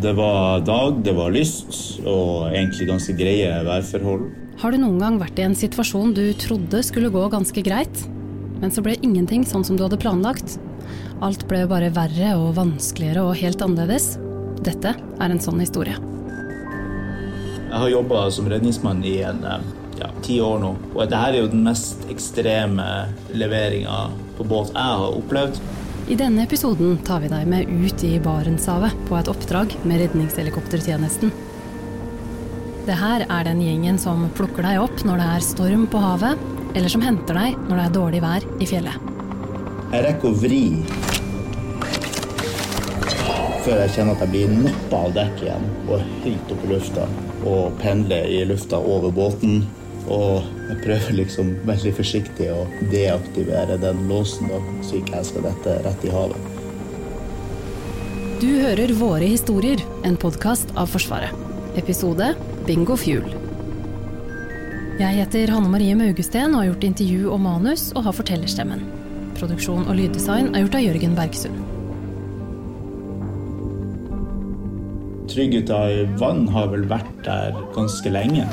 Det var dag, det var lyst, og egentlig ganske greie værforhold. Har du noen gang vært i en situasjon du trodde skulle gå ganske greit, men så ble ingenting sånn som du hadde planlagt? Alt ble bare verre og vanskeligere og helt annerledes? Dette er en sånn historie. Jeg har jobba som redningsmann i en eh, ja, ti år nå, og dette er jo den mest ekstreme leveringa på båt jeg har opplevd. I denne episoden tar vi deg med ut i Barentshavet på et oppdrag med redningshelikoptertjenesten. Det her er den gjengen som plukker deg opp når det er storm på havet, eller som henter deg når det er dårlig vær i fjellet. Jeg rekker å vri før jeg kjenner at jeg blir nappa av dekket igjen og høyt opp i lufta og pendler i lufta over båten. Og jeg prøver liksom veldig forsiktig å deaktivere den låsen, da, så ikke jeg skal dette rett i havet. Du hører Våre historier, en podkast av Forsvaret. Episode Bingo Fuel. Jeg heter Hanne Marie Maugesten og har gjort intervju og manus og har fortellerstemmen. Produksjon og lyddesign er gjort av Jørgen Bergsund. Trygghet i vann har vel vært der ganske lenge.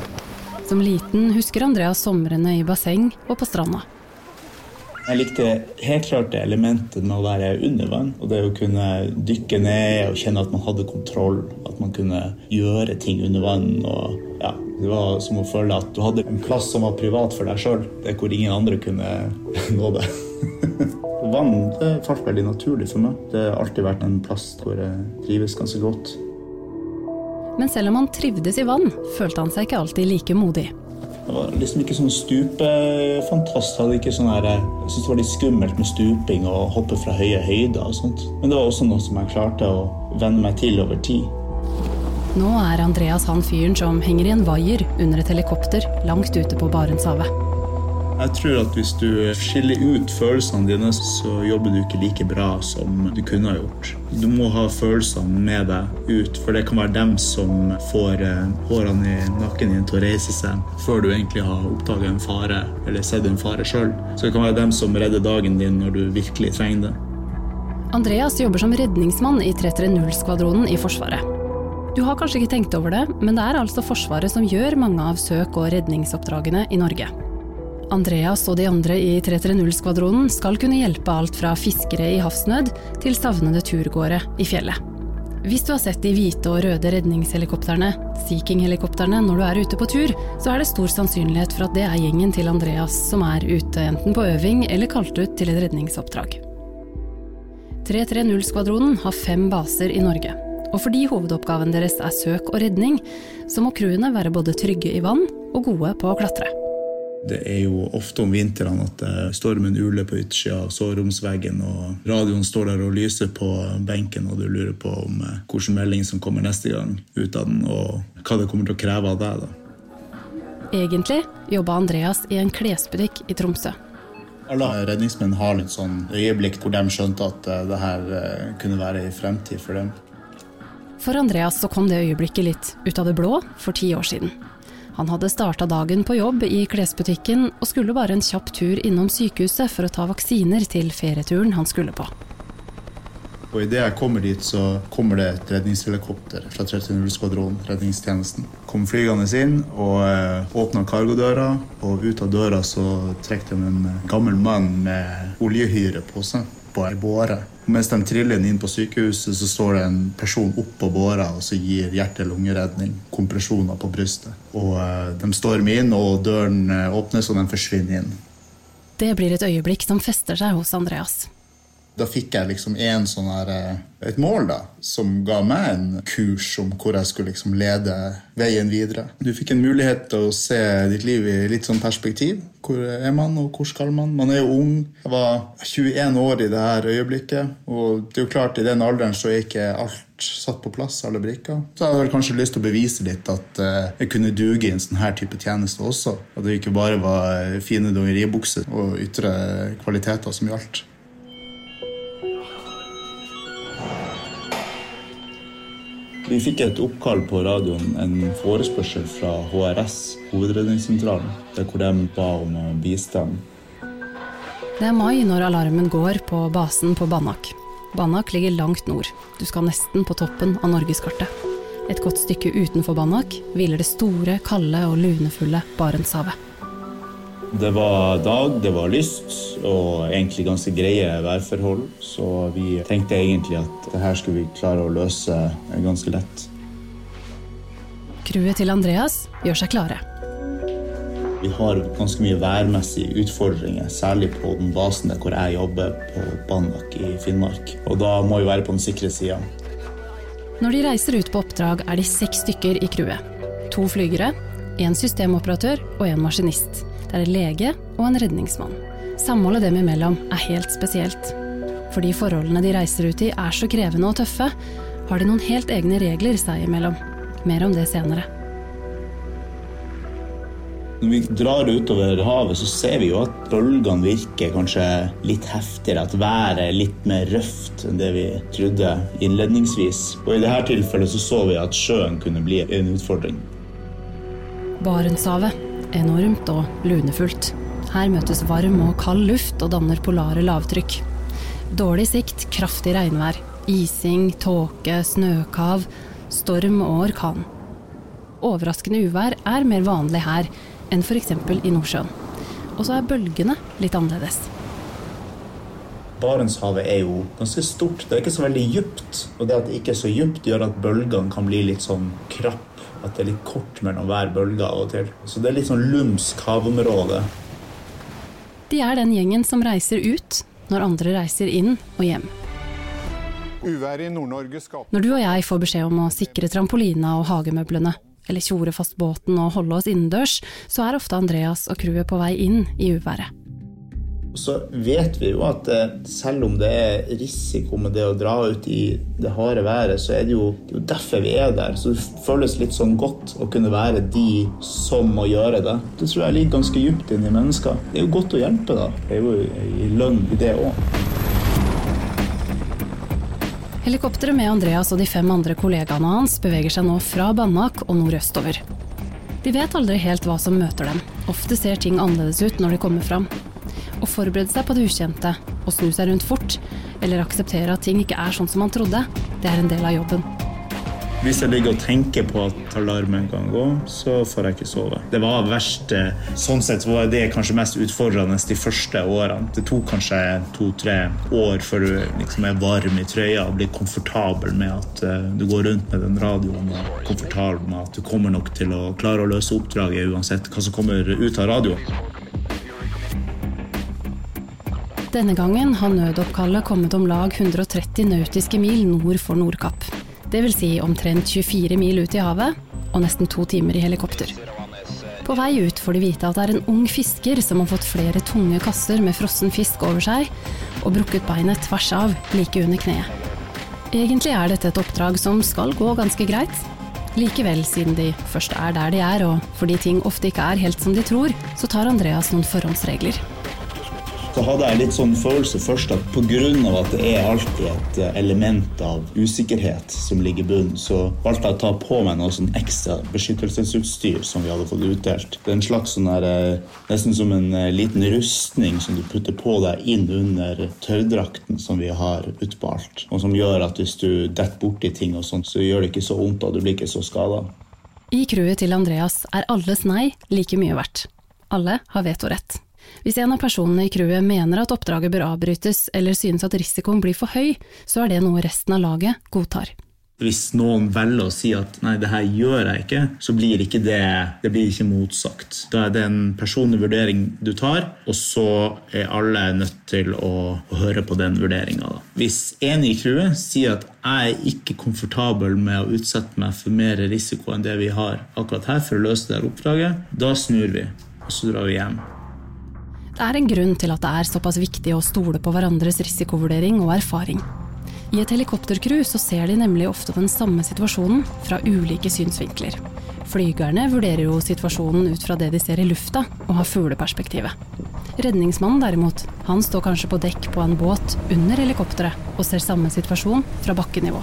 Som liten husker Andreas somrene i basseng og på stranda. Jeg likte helt klart det elementet med å være under vann. Og det å kunne dykke ned og kjenne at man hadde kontroll. At man kunne gjøre ting under vann. Og, ja, det var som å føle at du hadde en plass som var privat for deg sjøl. Hvor ingen andre kunne nå det. vann det falt veldig naturlig for meg. Det har alltid vært en plass hvor jeg trives ganske godt. Men selv om han trivdes i vann, følte han seg ikke alltid like modig. Det var liksom ikke sånn stupefantast. Sånn jeg syntes det var litt skummelt med stuping og hoppe fra høye høyder. og sånt. Men det var også noe som jeg klarte å venne meg til over tid. Nå er Andreas han fyren som henger i en vaier under et helikopter langt ute på Barentshavet. Jeg tror at hvis du skiller ut følelsene dine, så jobber du ikke like bra som du kunne ha gjort. Du må ha følelsene med deg ut, for det kan være dem som får eh, hårene i nakken din til å reise seg før du egentlig har oppdaga en fare eller sett en fare sjøl. Så det kan være dem som redder dagen din når du virkelig trenger det. Andreas jobber som redningsmann i 330-skvadronen i Forsvaret. Du har kanskje ikke tenkt over det, men det er altså Forsvaret som gjør mange av søk- og redningsoppdragene i Norge. Andreas og de andre i 330-skvadronen skal kunne hjelpe alt fra fiskere i havsnød til savnede turgåere i fjellet. Hvis du har sett de hvite og røde redningshelikoptrene, Sea King-helikoptrene, når du er ute på tur, så er det stor sannsynlighet for at det er gjengen til Andreas som er ute enten på øving eller kalt ut til et redningsoppdrag. 330-skvadronen har fem baser i Norge. Og fordi hovedoppgaven deres er søk og redning, så må crewene være både trygge i vann og gode på å klatre. Det er jo ofte om vinteren at stormen uler på utsida av soveromsveggen, og radioen står der og lyser på benken, og du lurer på om eh, hvilken melding som kommer neste gang ut av den, og hva det kommer til å kreve av deg. da. Egentlig jobba Andreas i en klesbutikk i Tromsø. Alle redningsmenn har litt sånn øyeblikk hvor de skjønte at eh, det her eh, kunne være en fremtid for dem. For Andreas så kom det øyeblikket litt ut av det blå for ti år siden. Han hadde starta dagen på jobb i klesbutikken og skulle bare en kjapp tur innom sykehuset for å ta vaksiner til ferieturen han skulle på. Og Idet jeg kommer dit, så kommer det et redningshelikopter fra 330-skvadronen, redningstjenesten. Kom flygende inn og eh, åpna kargodøra, og ut av døra så trekk de en gammel mann med oljehyre på seg på ei båre. Mens de triller inn på sykehuset, så står det en person oppå båra og så gir hjerte-lungeredning. Kompresjoner på brystet. Og uh, De stormer inn, og døren eh, åpnes, og de forsvinner inn. Det blir et øyeblikk som fester seg hos Andreas. Da fikk jeg liksom en sånn her, eh, et mål da, som ga meg en kurs om hvor jeg skulle liksom lede veien videre. Du fikk en mulighet til å se ditt liv i litt sånn perspektiv. Hvor er man, og hvor skal man? Man er jo ung. Jeg var 21 år i det her øyeblikket. Og det er jo klart, i den alderen så er ikke alt satt på plass, alle brikker. Så jeg hadde kanskje lyst til å bevise litt at eh, jeg kunne duge i en sånn her type tjeneste også. At det ikke bare var fine dongeribukser og ytre kvaliteter som gjaldt. Vi fikk et oppkall på radioen, en forespørsel fra HRS, Hovedredningssentralen, hvor de ba om bistand. Det er mai når alarmen går på basen på Banak. Banak ligger langt nord. Du skal nesten på toppen av norgeskartet. Et godt stykke utenfor Banak hviler det store, kalde og lunefulle Barentshavet. Det var dag, det var lyst og egentlig ganske greie værforhold. Så vi tenkte egentlig at det her skulle vi klare å løse ganske lett. Crewet til Andreas gjør seg klare. Vi har ganske mye værmessige utfordringer, særlig på den basen der hvor jeg jobber, på Banak i Finnmark. Og da må vi være på den sikre sida. Når de reiser ut på oppdrag, er de seks stykker i crewet. To flygere, en systemoperatør og en maskinist. Det er en lege og en redningsmann. Samholdet dem imellom er helt spesielt. Fordi forholdene de reiser ut i er så krevende og tøffe, har de noen helt egne regler seg imellom. Mer om det senere. Når vi drar utover havet, så ser vi jo at bølgene virker kanskje litt heftigere. At været er litt mer røft enn det vi trodde innledningsvis. Og i dette tilfellet så, så vi at sjøen kunne bli en utfordring. Barentshavet. Enormt og lunefullt. Her møtes varm og kald luft og danner polare lavtrykk. Dårlig sikt, kraftig regnvær. Ising, tåke, snøkav, storm og orkan. Overraskende uvær er mer vanlig her enn f.eks. i Nordsjøen. Og så er bølgene litt annerledes. Barentshavet er jo ganske stort. Det er ikke så veldig dypt. Og det at det ikke er så dypt, gjør at bølgene kan bli litt sånn krapp. At det er litt kort mellom hver bølge av og til. Så det er litt sånn lumsk havområde. De er den gjengen som reiser ut når andre reiser inn og hjem. Uværet i Nord-Norge skaper Når du og jeg får beskjed om å sikre trampolina og hagemøblene, eller tjore fast båten og holde oss innendørs, så er ofte Andreas og crewet på vei inn i uværet. Så vet vi jo at eh, selv om det er risiko med det å dra ut i det harde været, så er det jo, det er jo derfor vi er der. Så det føles litt sånn godt å kunne være de som må gjøre det. Det tror jeg ligger ganske dypt inni mennesker. Det er jo godt å hjelpe, da. Det er jo i lønn i det òg. Helikopteret med Andreas og de fem andre kollegaene hans beveger seg nå fra Banak og nordøstover. De vet aldri helt hva som møter dem. Ofte ser ting annerledes ut når de kommer fram. Å forberede seg på det ukjente, og snu seg rundt fort, eller akseptere at ting ikke er sånn som man trodde, det er en del av jobben. Hvis jeg ligger og tenker på at alarmen kan gå, så får jeg ikke sove. Det var verst eh, Sånn sett var det kanskje mest utfordrende de første årene. Det tok kanskje to-tre år før du liksom er varm i trøya og blir komfortabel med at eh, du går rundt med den radioen og komfortabel med at du kommer nok til å klare å løse oppdraget uansett hva som kommer ut av radioen. Denne gangen har nødoppkallet kommet om lag 130 nautiske mil nord for Nordkapp. Vil si omtrent 24 mil ut i havet og nesten to timer i helikopter. På vei ut får de vite at det er en ung fisker som har fått flere tunge kasser med frossen fisk over seg, og brukket beinet tvers av like under kneet. Egentlig er dette et oppdrag som skal gå ganske greit. Likevel, siden de først er der de er, og fordi ting ofte ikke er helt som de tror, så tar Andreas noen forhåndsregler. Så hadde jeg litt sånn følelse først at pga. at det er alltid et eh, element av usikkerhet som ligger i bunnen, så valgte jeg å ta på meg noe sånn ekstra beskyttelsesutstyr som vi hadde fått utdelt. Det er en slags sånn der, eh, nesten som en eh, liten rustning som du putter på deg inn under tørrdrakten som vi har utbalt, og som gjør at hvis du detter borti ting og sånt, så gjør det ikke så vondt, og du blir ikke så skada. I crewet til Andreas er alles nei like mye verdt. Alle har vetorett. Hvis en av personene i crewet mener at oppdraget bør avbrytes, eller synes at risikoen blir for høy, så er det noe resten av laget godtar. Hvis noen velger å si at nei, det her gjør jeg ikke, så blir ikke det, det blir ikke motsagt. Da er det en personlig vurdering du tar, og så er alle nødt til å, å høre på den vurderinga. Hvis en i crewet sier at jeg er ikke komfortabel med å utsette meg for mer risiko enn det vi har akkurat her for å løse det oppdraget, da snur vi, og så drar vi hjem. Det er en grunn til at det er såpass viktig å stole på hverandres risikovurdering og erfaring. I et helikoptercrew så ser de nemlig ofte den samme situasjonen fra ulike synsvinkler. Flygerne vurderer jo situasjonen ut fra det de ser i lufta, og har fugleperspektivet. Redningsmannen derimot, han står kanskje på dekk på en båt under helikopteret og ser samme situasjon fra bakkenivå.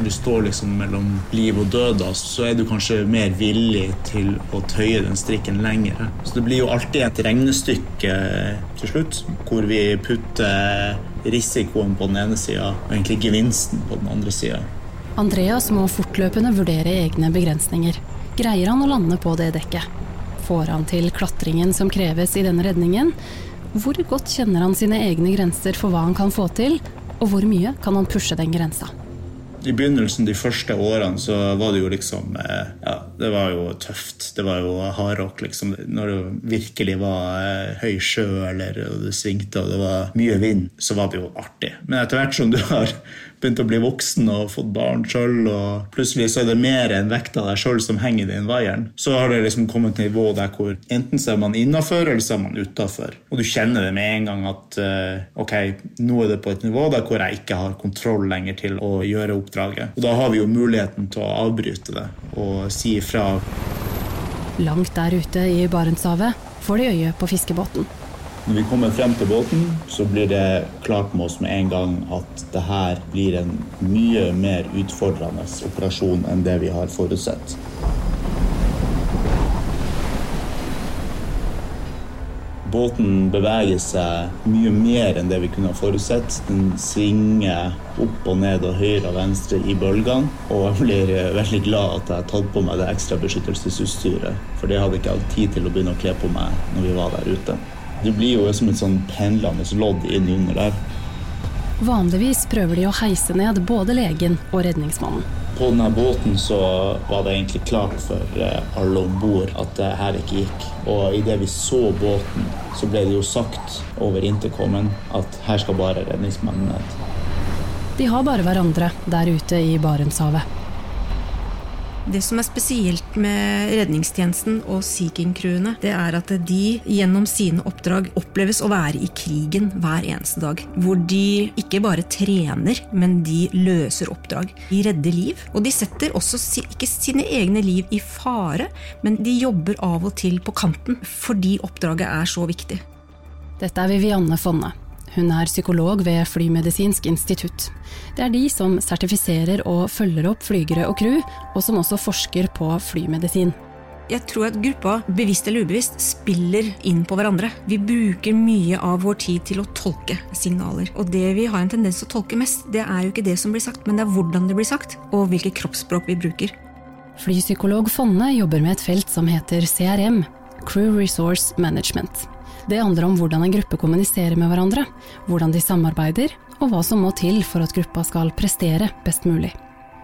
Når du står liksom mellom liv og død, da, så er du kanskje mer villig til å tøye den strikken lenger. Så det blir jo alltid et regnestykke til slutt, hvor vi putter risikoen på den ene sida og egentlig gevinsten på den andre sida. Andreas må fortløpende vurdere egne begrensninger. Greier han å lande på det dekket? Får han til klatringen som kreves i denne redningen? Hvor godt kjenner han sine egne grenser for hva han kan få til, og hvor mye kan han pushe den grensa? I begynnelsen, de første årene, så var det jo liksom eh, Ja, det var jo tøft. Det var jo hardrock, liksom. Når det virkelig var eh, høy sjø, eller det svingte og det var mye vind, så var det jo artig. Men etter hvert som du har begynt å bli voksen og fått barn sjøl, og plutselig så er det mer enn vekta deg sjøl som henger i den vaieren, så har det liksom kommet til et nivå der hvor enten så er man innafor, eller så er man utafor. Og du kjenner det med en gang at uh, ok, nå er det på et nivå der hvor jeg ikke har kontroll lenger til å gjøre oppdraget. Og da har vi jo muligheten til å avbryte det og si ifra. Langt der ute i Barentshavet får de øye på fiskebåten. Når vi kommer frem til båten, så blir det klart med oss med en gang at det her blir en mye mer utfordrende operasjon enn det vi har forutsett. Båten beveger seg mye mer enn det vi kunne ha forutsett. Den svinger opp og ned og høyre og venstre i bølgene. Og jeg blir veldig glad at jeg har tatt på meg det ekstra beskyttelsesutstyret. For det hadde jeg ikke hatt tid til å begynne å kle på meg når vi var der ute. Det blir jo som et sånn pendlende lodd inn under der. Vanligvis prøver de å heise ned både legen og redningsmannen. På denne båten så var det egentlig klart for eh, alle om bord at det her ikke gikk. Og idet vi så båten, så ble det jo sagt over intercomen at her skal bare redningsmannen ned. De har bare hverandre der ute i Barentshavet. Det som er spesielt med redningstjenesten og Sea King-crewene, det er at de gjennom sine oppdrag oppleves å være i krigen hver eneste dag. Hvor de ikke bare trener, men de løser oppdrag. De redder liv. Og de setter også ikke sine egne liv i fare, men de jobber av og til på kanten fordi oppdraget er så viktig. Dette er Vivianne Fonne. Hun er psykolog ved Flymedisinsk institutt. Det er de som sertifiserer og følger opp flygere og crew, og som også forsker på flymedisin. Jeg tror at gruppa, bevisst eller ubevisst, spiller inn på hverandre. Vi bruker mye av vår tid til å tolke signaler. Og det vi har en tendens til å tolke mest, det er jo ikke det som blir sagt, men det er hvordan det blir sagt, og hvilket kroppsspråk vi bruker. Flypsykolog Fonne jobber med et felt som heter CRM, Crew Resource Management. Det handler om hvordan en gruppe kommuniserer med hverandre, hvordan de samarbeider, og hva som må til for at gruppa skal prestere best mulig.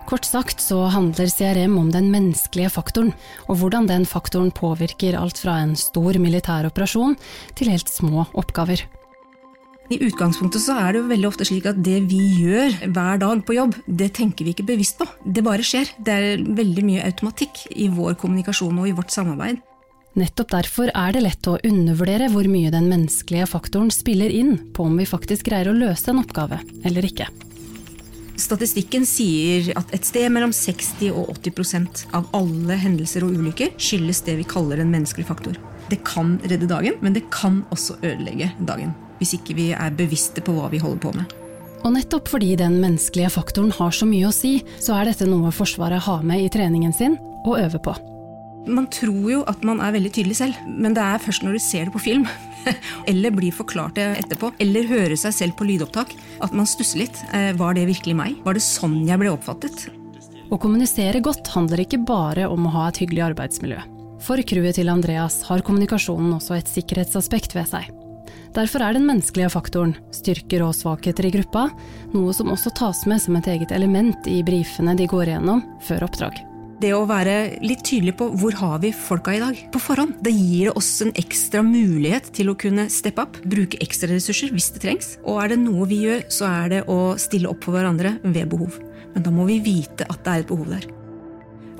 Kort sagt så handler CRM om den menneskelige faktoren, og hvordan den faktoren påvirker alt fra en stor militær operasjon til helt små oppgaver. I utgangspunktet så er det jo veldig ofte slik at det vi gjør hver dag på jobb, det tenker vi ikke bevisst på. Det bare skjer. Det er veldig mye automatikk i vår kommunikasjon og i vårt samarbeid. Nettopp derfor er det lett å undervurdere hvor mye den menneskelige faktoren spiller inn på om vi faktisk greier å løse en oppgave eller ikke. Statistikken sier at et sted mellom 60 og 80% av alle hendelser og ulykker skyldes det vi kaller en menneskelig faktor. Det kan redde dagen, men det kan også ødelegge dagen. Hvis ikke vi er bevisste på hva vi holder på med. Og nettopp fordi den menneskelige faktoren har så mye å si, så er dette noe Forsvaret har med i treningen sin og øver på. Man tror jo at man er veldig tydelig selv, men det er først når du ser det på film, eller blir forklart det etterpå, eller hører seg selv på lydopptak, at man stusser litt. Eh, var det virkelig meg? Var det sånn jeg ble oppfattet? Å kommunisere godt handler ikke bare om å ha et hyggelig arbeidsmiljø. For crewet til Andreas har kommunikasjonen også et sikkerhetsaspekt ved seg. Derfor er den menneskelige faktoren, styrker og svakheter i gruppa, noe som også tas med som et eget element i brifene de går igjennom før oppdrag. Det å være litt tydelig på hvor har vi folka i dag, på forhånd. Det gir oss en ekstra mulighet til å kunne steppe opp, bruke ekstra ressurser hvis det trengs. Og er det noe vi gjør, så er det å stille opp for hverandre ved behov. Men da må vi vite at det er et behov der.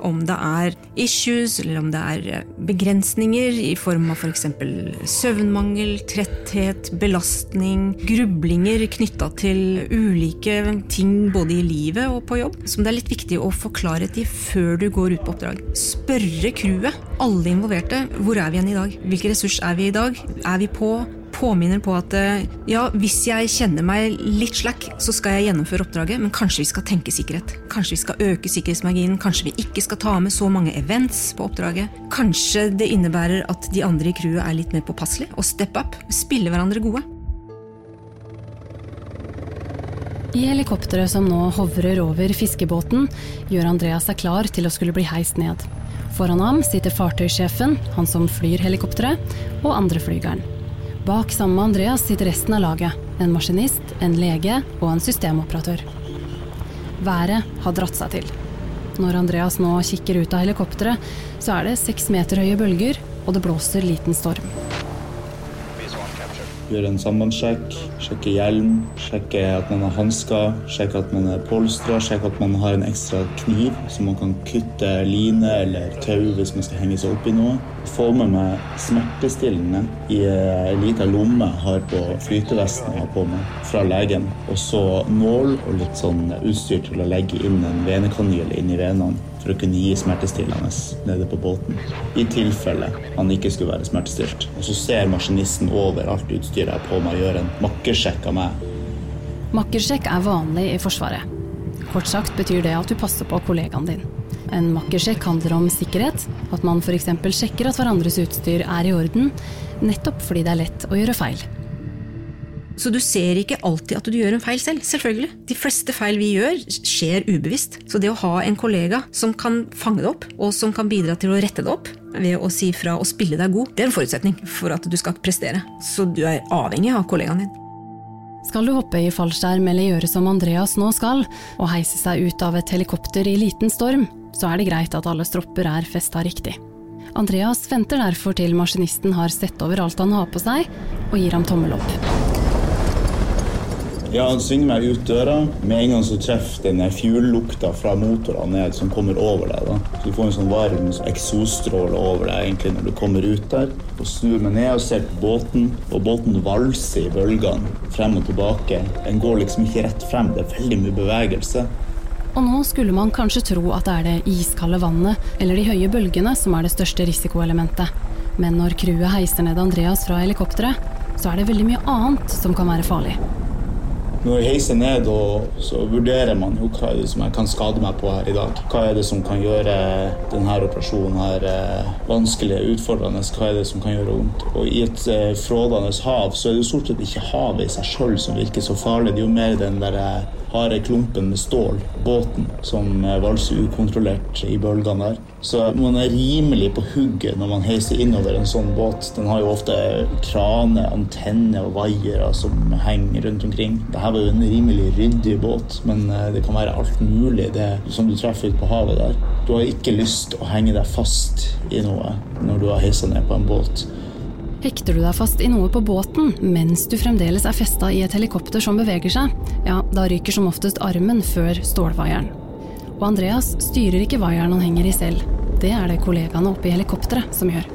Om det er issues, eller om det er eh, begrensninger i form av f.eks. For søvnmangel, tretthet, belastning, grublinger knytta til ulike ting både i livet og på jobb, som det er litt viktig å få klarhet i før du går ut på oppdrag. Spørre crewet, alle involverte, hvor er vi igjen i dag? Hvilken ressurs er vi i dag? Er vi på? Påminner på at eh, ja, hvis jeg kjenner meg litt slack, så skal jeg gjennomføre oppdraget, men kanskje vi skal tenke sikkerhet. Kanskje vi skal øke sikkerhetsmarginen, kanskje vi ikke skal ta med så mange events på oppdraget. Kanskje det innebærer at de andre i crewet er litt mer påpasselige og step up, spille hverandre gode. I helikopteret som nå hovrer over fiskebåten, gjør Andreas seg klar til å skulle bli heist ned. Foran ham sitter fartøysjefen, han som flyr helikopteret, og andreflygeren. Bak sammen med Andreas sitter resten av laget. En maskinist, en lege og en systemoperatør. Været har dratt seg til. Når Andreas nå kikker ut av helikopteret, så er det seks meter høye bølger, og det blåser liten storm. Gjøre en sambandssjekk, sjekke hjelm, sjekke at man har hansker, sjekke at man er polstra, sjekke at man har en ekstra kniv så man kan kutte line eller tau hvis man skal henge seg opp i noe. Få med meg smertestillende i ei lita lomme har på flytevesten jeg har på meg, fra legen. Og så nål og litt sånn utstyr til å legge inn en venekanyl inn i venene for å kunne gi smertestillende nede på båten. I tilfelle han ikke skulle være smertestilt. Og så ser maskinisten over alt utstyret jeg har på meg og gjør en makkersjekk av meg. Makkersjekk er vanlig i Forsvaret. Kort sagt betyr det at du passer på kollegaen din. En makkersjekk handler om sikkerhet, at man f.eks. sjekker at hverandres utstyr er i orden, nettopp fordi det er lett å gjøre feil. Så du ser ikke alltid at du gjør en feil selv. selvfølgelig. De fleste feil vi gjør, skjer ubevisst. Så det å ha en kollega som kan fange det opp, og som kan bidra til å rette det opp ved å si fra og spille deg god, det er en forutsetning for at du skal prestere. Så du er avhengig av kollegaen din. Skal du hoppe i fallskjerm eller gjøre som Andreas nå skal, og heise seg ut av et helikopter i liten storm, så er det greit at alle stropper er festa riktig. Andreas venter derfor til maskinisten har sett over alt han har på seg, og gir ham tommel opp. Ja, han svinger meg ut døra. Med en gang så treffer den fuellukta fra motorene ned som kommer over deg. da. Så Du får en sånn varm eksosstråle over deg egentlig når du kommer ut der. Og snur meg ned og ser på båten, og båten valser i bølgene frem og tilbake. Den går liksom ikke rett frem, det er veldig mye bevegelse. Og nå skulle man kanskje tro at det er det iskalde vannet eller de høye bølgene som er det største risikoelementet. Men når crewet heiser ned Andreas fra helikopteret, så er det veldig mye annet som kan være farlig. Når jeg heiser ned, så vurderer man jo hva er det som jeg kan skade meg på her i dag. Hva er det som kan gjøre denne operasjonen her eh, vanskelig, utfordrende? Hva er det som kan gjøre vondt? Og i et eh, frådende hav så er det jo stort sett ikke havet i seg sjøl som virker så farlig. Det er jo mer den der eh, harde klumpen med stål, båten, som valser ukontrollert i bølgene der. Så man er rimelig på hugget når man heiser innover en sånn båt. Den har jo ofte krane, antenner og vaiere som henger rundt omkring. Dette var jo en rimelig ryddig båt, men eh, det kan være alt mulig det som du treffer ute på havet der. Du har ikke lyst å henge deg fast i noe når du har heisa ned på en båt. Hekter du deg fast i noe på båten mens du fremdeles er festa i et helikopter som beveger seg, ja, da ryker som oftest armen før stålvaieren. Og Andreas styrer ikke vaieren han henger i selv. Det er det kollegaene oppe i helikopteret som gjør.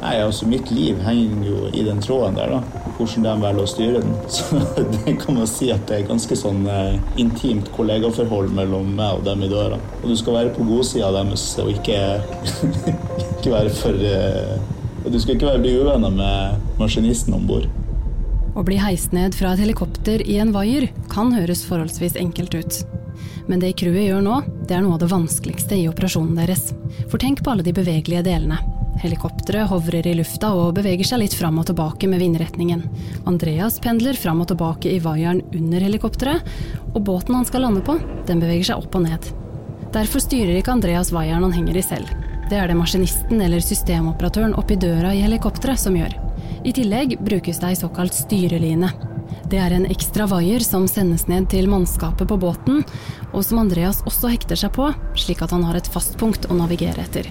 Nei, altså Mitt liv henger jo i den tråden der, da. Hvordan de velger å styre den. Så det kan man si at det er ganske sånn eh, intimt kollegaforhold mellom meg og dem i døra. Og du skal være på godsida deres og ikke, ikke være for eh, Du skal ikke være bli uvenner med maskinisten om bord. Å bli heist ned fra et helikopter i en vaier kan høres forholdsvis enkelt ut. Men det crewet gjør nå, det er noe av det vanskeligste i operasjonen deres. For tenk på alle de bevegelige delene. Helikopteret hovrer i lufta og beveger seg litt fram og tilbake med vindretningen. Andreas pendler fram og tilbake i vaieren under helikopteret, og båten han skal lande på, den beveger seg opp og ned. Derfor styrer ikke Andreas vaieren han henger i selv. Det er det maskinisten eller systemoperatøren oppi døra i helikopteret som gjør. I tillegg brukes det ei såkalt styreline. Det er en ekstra vaier som sendes ned til mannskapet på båten, og som Andreas også hekter seg på, slik at han har et fast punkt å navigere etter.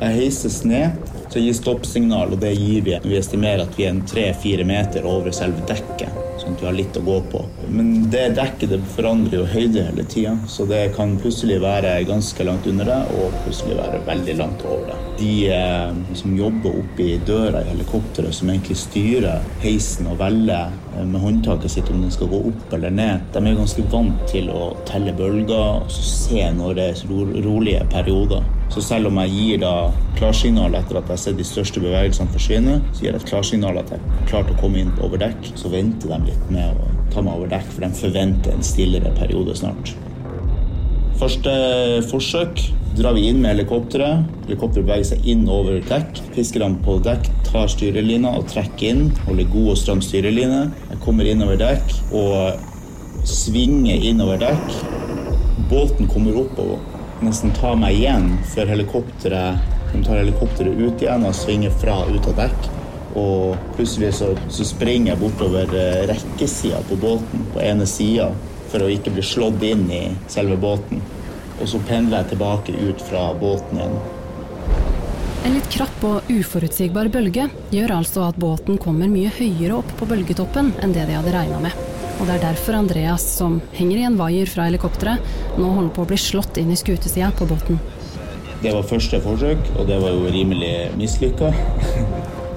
Jeg heises ned, så gir stoppsignal, og det gir vi. Vi estimerer at vi er tre-fire meter over selve dekket, sånn at vi har litt å gå på. Men det dekket det forandrer jo høyde hele tida, så det kan plutselig være ganske langt under det, og plutselig være veldig langt over det. de eh, som jobber oppe i døra i helikopteret, som egentlig styrer heisen og velger eh, med håndtaket sitt om den skal gå opp eller ned, de er ganske vant til å telle bølger og se når det er rolige perioder. Så selv om jeg gir da klarsignal etter at jeg har sett de største bevegelsene forsvinne, så gir jeg et klarsignal at jeg er klar til å komme inn over dekk, så venter de litt med å ta meg over dekk, for de forventer en stillere periode snart. Første forsøk drar vi inn med helikopteret. Helikopteret beveger seg inn over dekk. Fiskerne på dekk tar styrelina og trekker inn. Holder god og stram styreline. Jeg kommer innover dekk og svinger innover dekk. Båten kommer opp og nesten tar meg igjen før helikopteret de tar helikopteret ut igjen og svinger fra ut av dekk. Og plutselig så, så springer jeg bortover eh, rekkesida på båten på ene sida for å ikke bli slått inn i selve båten. Og så pendler jeg tilbake ut fra båten igjen. En litt krapp og uforutsigbar bølge gjør altså at båten kommer mye høyere opp på bølgetoppen enn det de hadde regna med. Og det er derfor Andreas, som henger i en vaier fra helikopteret, nå holder på å bli slått inn i skutesida på båten. Det var første forsøk, og det var jo rimelig mislykka.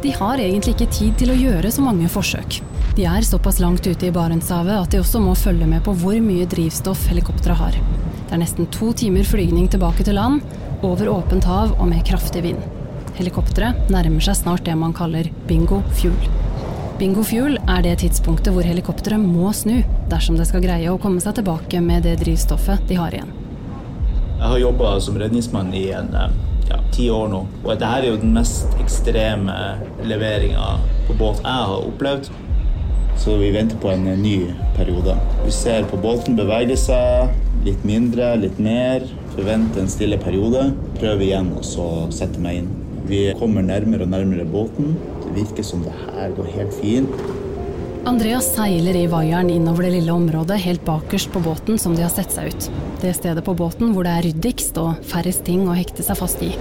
De har egentlig ikke tid til å gjøre så mange forsøk. De er såpass langt ute i Barentshavet at de også må følge med på hvor mye drivstoff helikopteret har. Det er nesten to timer flygning tilbake til land, over åpent hav og med kraftig vind. Helikopteret nærmer seg snart det man kaller bingo fuel. Bingo fuel er det tidspunktet hvor helikopteret må snu dersom det skal greie å komme seg tilbake med det drivstoffet de har igjen. Jeg har jobba som redningsmann i en eh, ja, ti år nå. Og dette er jo den mest ekstreme leveringa på båt jeg har opplevd. Så vi venter på en ny periode. Vi ser på båten bevege seg litt mindre, litt mer. Forventer en stille periode. Prøver igjen og så setter meg inn. Vi kommer nærmere og nærmere båten. Virker som det her går helt fint. Andreas seiler i vaieren innover det lille området helt bakerst på båten som de har sett seg ut. Det stedet på båten hvor det er ryddigst og færrest ting å hekte seg fast i.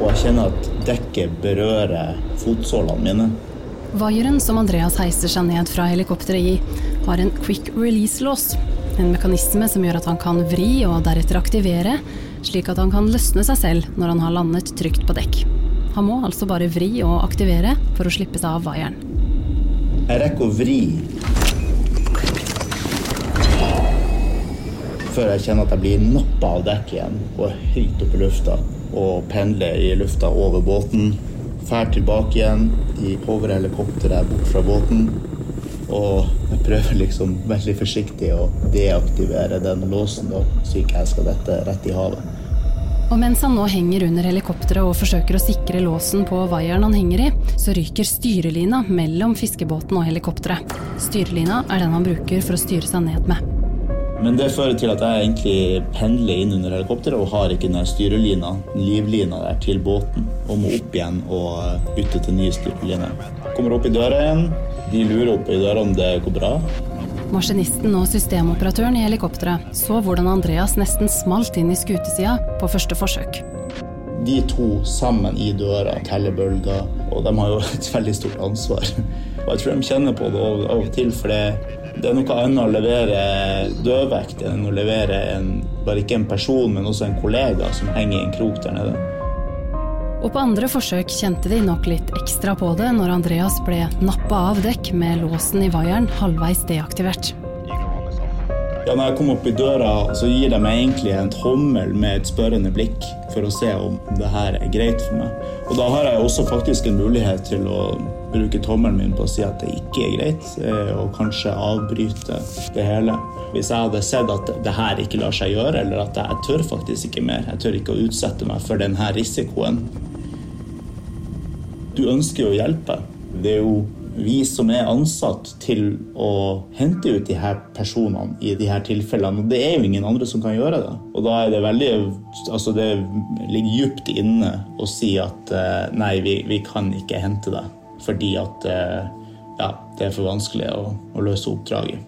Og jeg kjenner at dekket berører fotsålene mine. Vaieren som Andreas heiser seg ned fra helikopteret i, har en quick release-lås. En mekanisme som gjør at han kan vri og deretter aktivere, slik at han kan løsne seg selv når han har landet trygt på dekk. Han må altså bare vri og aktivere for å slippe seg av vaieren. Jeg rekker å vri før jeg kjenner at jeg blir nappa av dekk igjen og høyt opp i lufta og pendler i lufta over båten. Fær tilbake igjen i hoverhelikopteret bort fra båten. Og jeg prøver liksom veldig forsiktig å deaktivere den låsen, da, så ikke jeg skal dette rett i havet. Og mens han nå henger under helikopteret og forsøker å sikre låsen på vaieren han henger i, så ryker styrelina mellom fiskebåten og helikopteret. Styrelina er den han bruker for å styre seg ned med. Men det fører til at jeg egentlig pendler inn under helikopteret og har ikke den styrelina, livlina der til båten, og må opp igjen og bytte til ny styreline. Kommer opp i døra igjen. De lurer opp i døra om det går bra. Maskinisten og systemoperatøren i helikopteret så hvordan Andreas nesten smalt inn i skutesida på første forsøk. De to sammen i døra teller bølger, og de har jo et veldig stort ansvar. Og jeg tror de kjenner på det av og til, for det, det er noe annet å levere dødvekt enn å levere en, bare ikke en person, men også en kollega som henger i en krok der nede. Og på andre forsøk kjente de nok litt ekstra på det når Andreas ble nappa av dekk med låsen i vaieren halvveis deaktivert. Ja, når jeg kom opp i døra, så gir de meg egentlig en tommel med et spørrende blikk for å se om det her er greit for meg. Og da har jeg også faktisk en mulighet til å bruke tommelen min på å si at det ikke er greit, eh, og kanskje avbryte det hele. Hvis jeg hadde sett at det her ikke lar seg gjøre, eller at jeg tør faktisk ikke mer, jeg tør ikke å utsette meg for denne risikoen, du ønsker jo å hjelpe. Det er jo vi som er ansatt til å hente ut de her personene i de her tilfellene. Og det er jo ingen andre som kan gjøre det. Og da er det veldig Altså, det ligger djupt inne å si at eh, nei, vi, vi kan ikke hente deg fordi at eh, ja, det er for vanskelig å, å løse oppdraget.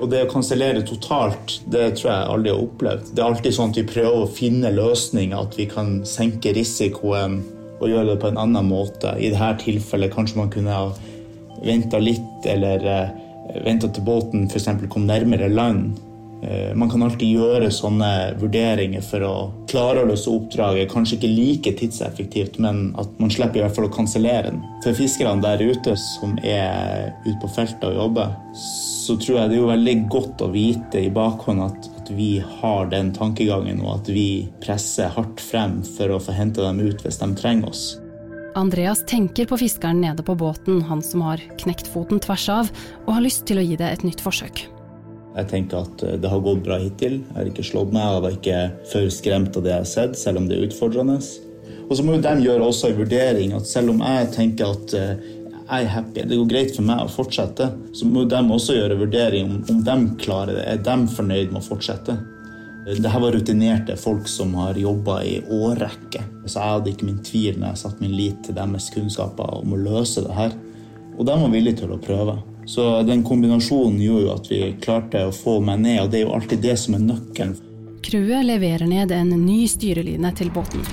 Og det å kansellere totalt, det tror jeg aldri har opplevd. Det er alltid sånn at vi prøver å finne løsninger, at vi kan senke risikoen og gjøre det på en annen måte. I dette tilfellet kanskje man kunne ha venta litt, eller uh, venta til båten f.eks. kom nærmere land. Eh, man kan alltid gjøre sånne vurderinger for å klare å løse oppdraget. Kanskje ikke like tidseffektivt, men at man slipper i hvert fall å kansellere den. For fiskerne der ute som er ute på feltet og jobber, så tror jeg det er veldig godt å vite i bakhånd at, at vi har den tankegangen, og at vi presser hardt frem for å få hente dem ut hvis de trenger oss. Andreas tenker på fiskeren nede på båten, han som har knekt foten tvers av, og har lyst til å gi det et nytt forsøk. Jeg tenker at eh, det har gått bra hittil. Jeg har ikke slått meg, jeg var ikke for skremt av det jeg har sett, selv om det er utfordrende. Og så må jo de gjøre også en vurdering at selv om jeg tenker at eh, jeg er happy, det går greit for meg å fortsette, så må de også gjøre vurdering om, om de klarer det. Er de fornøyd med å fortsette? Dette var rutinerte folk som har jobba i årrekke. Så jeg hadde ikke min tvil når jeg satte min lit til deres kunnskaper om å løse det her. Og de var villige til å prøve. Så den kombinasjonen gjorde jo at vi klarte å få meg ned, og det er jo alltid det som er nøkkelen. Crewet leverer ned en ny styreline til båten.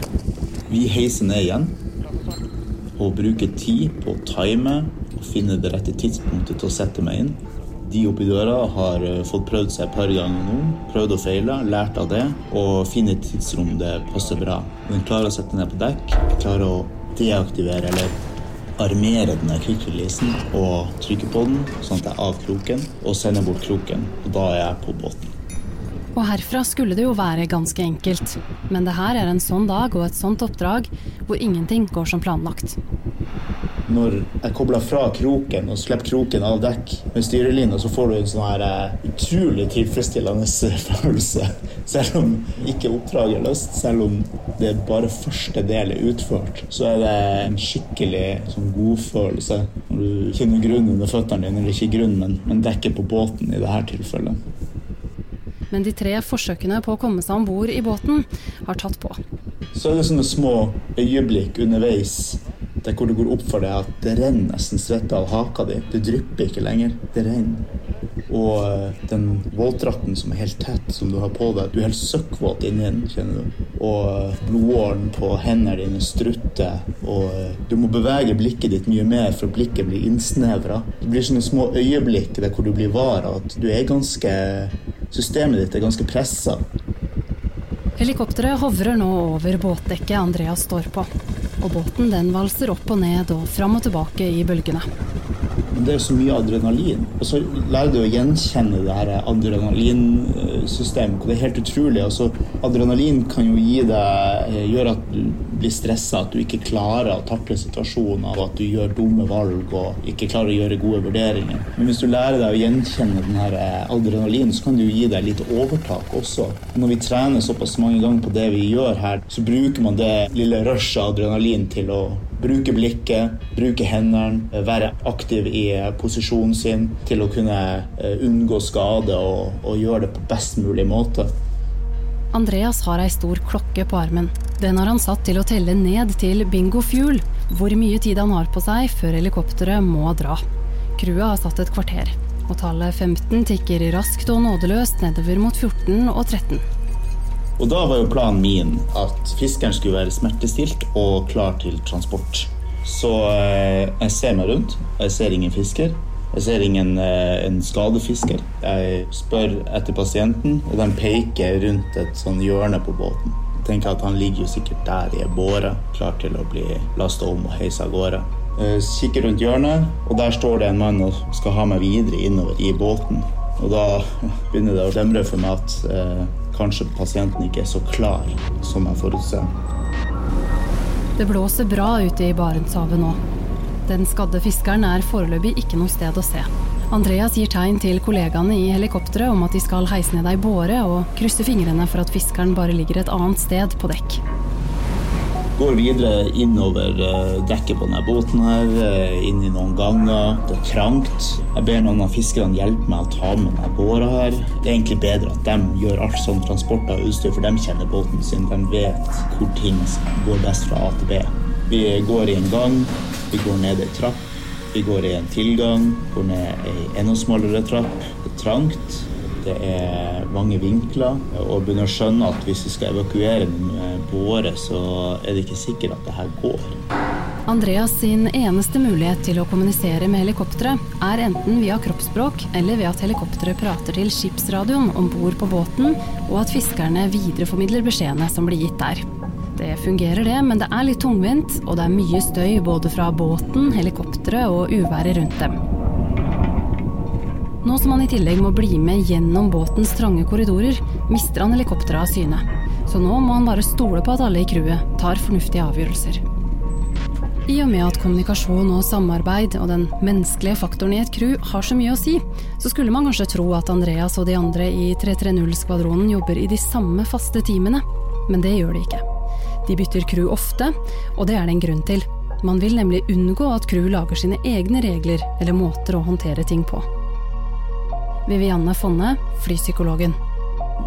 Vi heiser ned igjen og bruker tid på å time og finne det rette tidspunktet til å sette meg inn. De oppi døra har eh, fått prøvd seg et par ganger nå. Prøvd og feila, lært av det, og finne et tidsrom det passer bra. Den klarer å sette ned på dekk, klarer å deaktivere eller armere denne quick-releasen og trykke på den, sånn at jeg er av kroken, og sender bort kroken. Og da er jeg på båten. Og herfra skulle det jo være ganske enkelt, men det her er en sånn dag og et sånt oppdrag hvor ingenting går som planlagt når jeg kobler fra kroken og slipper kroken av dekk med styrelina, så får du en sånn her uh, utrolig tilfredsstillende følelse. Selv om ikke oppdraget er løst, selv om det bare første del er utført, så er det en skikkelig sånn godfølelse når du kjenner grunnen under føttene dine, eller ikke grunnen, men, men dekket på båten i dette tilfellet. Men de tre forsøkene på å komme seg om bord i båten har tatt på. Så er det sånne små øyeblikk underveis der hvor det går opp for deg at det renner nesten svette av haka di. Det drypper ikke lenger. Det renner. Og eh, den våtdrakten som er helt tett, som du har på deg, du er helt søkkvåt inni den, kjenner du. Og eh, blodåren på hendene dine strutter, og eh, du må bevege blikket ditt mye mer, for blikket blir innsnevra. Det blir sånne små øyeblikk der hvor du blir var at du er ganske Systemet ditt er ganske pressa. Helikopteret hovrer nå over båtdekket Andreas står på og båten den valser opp og ned og fram og tilbake i bølgene. Det er så mye adrenalin. Og så lærer du å gjenkjenne det her adrenalinsystemet. Det er helt utrolig. Altså, adrenalin kan jo deg, eh, gjøre at du blir stressa, at du ikke klarer å takle situasjoner, og at du gjør dumme valg og ikke klarer å gjøre gode vurderinger. Men hvis du lærer deg å gjenkjenne den her eh, adrenalin, så kan jo gi deg litt overtak også. Når vi trener såpass mange ganger på det vi gjør her, så bruker man det lille rushet adrenalin til å bruke blikket, bruke hendene, være aktiv i posisjonen sin til å kunne eh, unngå skade og, og gjøre det på best mulig måte. Andreas har ei stor klokke på armen. Den har han satt til å telle ned til bingo fuel, hvor mye tid han har på seg før helikopteret må dra. Crewet har satt et kvarter, og tallet 15 tikker raskt og nådeløst nedover mot 14 og 13. Og da var jo planen min at fiskeren skulle være smertestilt og klar til transport. Så eh, jeg ser meg rundt, og jeg ser ingen fisker. Jeg ser ingen eh, skadefisker. Jeg spør etter pasienten, og de peker rundt et sånn hjørne på båten. Tenker at Han ligger jo sikkert der i ei båre, klar til å bli lasta om og heisa av gårde. Jeg kikker rundt hjørnet, og der står det en mann og skal ha meg videre innover i båten. Og da begynner det å demre for meg at eh, kanskje pasienten ikke er så klar som jeg forutser. Det blåser bra ute i Barentshavet nå. Den skadde fiskeren er foreløpig ikke noe sted å se. Andreas gir tegn til kollegaene i helikopteret om at de skal heise ned ei båre, og krysser fingrene for at fiskeren bare ligger et annet sted på dekk går videre innover eh, dekket på denne båten her, eh, inn i noen ganger. Det er trangt. Jeg ber noen av fiskerne hjelpe meg å ta med denne båra her. Det er egentlig bedre at de gjør alt som transport av utstyr, for de kjenner båten sin. De vet hvor ting går best fra A til B. Vi går i en gang, vi går ned ei trapp. Vi går i en tilgang, går ned ei enda smalere trapp. Det er trangt. Det er mange vinkler. Og begynner å skjønne at hvis vi skal evakuere med båre, så er det ikke sikkert at det her går. Andreas sin eneste mulighet til å kommunisere med helikopteret er enten via kroppsspråk eller ved at helikopteret prater til skipsradioen om bord på båten, og at fiskerne videreformidler beskjedene som blir gitt der. Det fungerer det, men det er litt tungvint, og det er mye støy både fra båten, helikopteret og uværet rundt dem. Nå som han i tillegg må bli med gjennom båtens trange korridorer, mister han helikopteret av syne. Så nå må han bare stole på at alle i crewet tar fornuftige avgjørelser. I og med at kommunikasjon og samarbeid og den menneskelige faktoren i et crew har så mye å si, så skulle man kanskje tro at Andreas og de andre i 330-skvadronen jobber i de samme faste timene, men det gjør de ikke. De bytter crew ofte, og det er det en grunn til. Man vil nemlig unngå at crew lager sine egne regler eller måter å håndtere ting på. Vivianne Fonne, flypsykologen.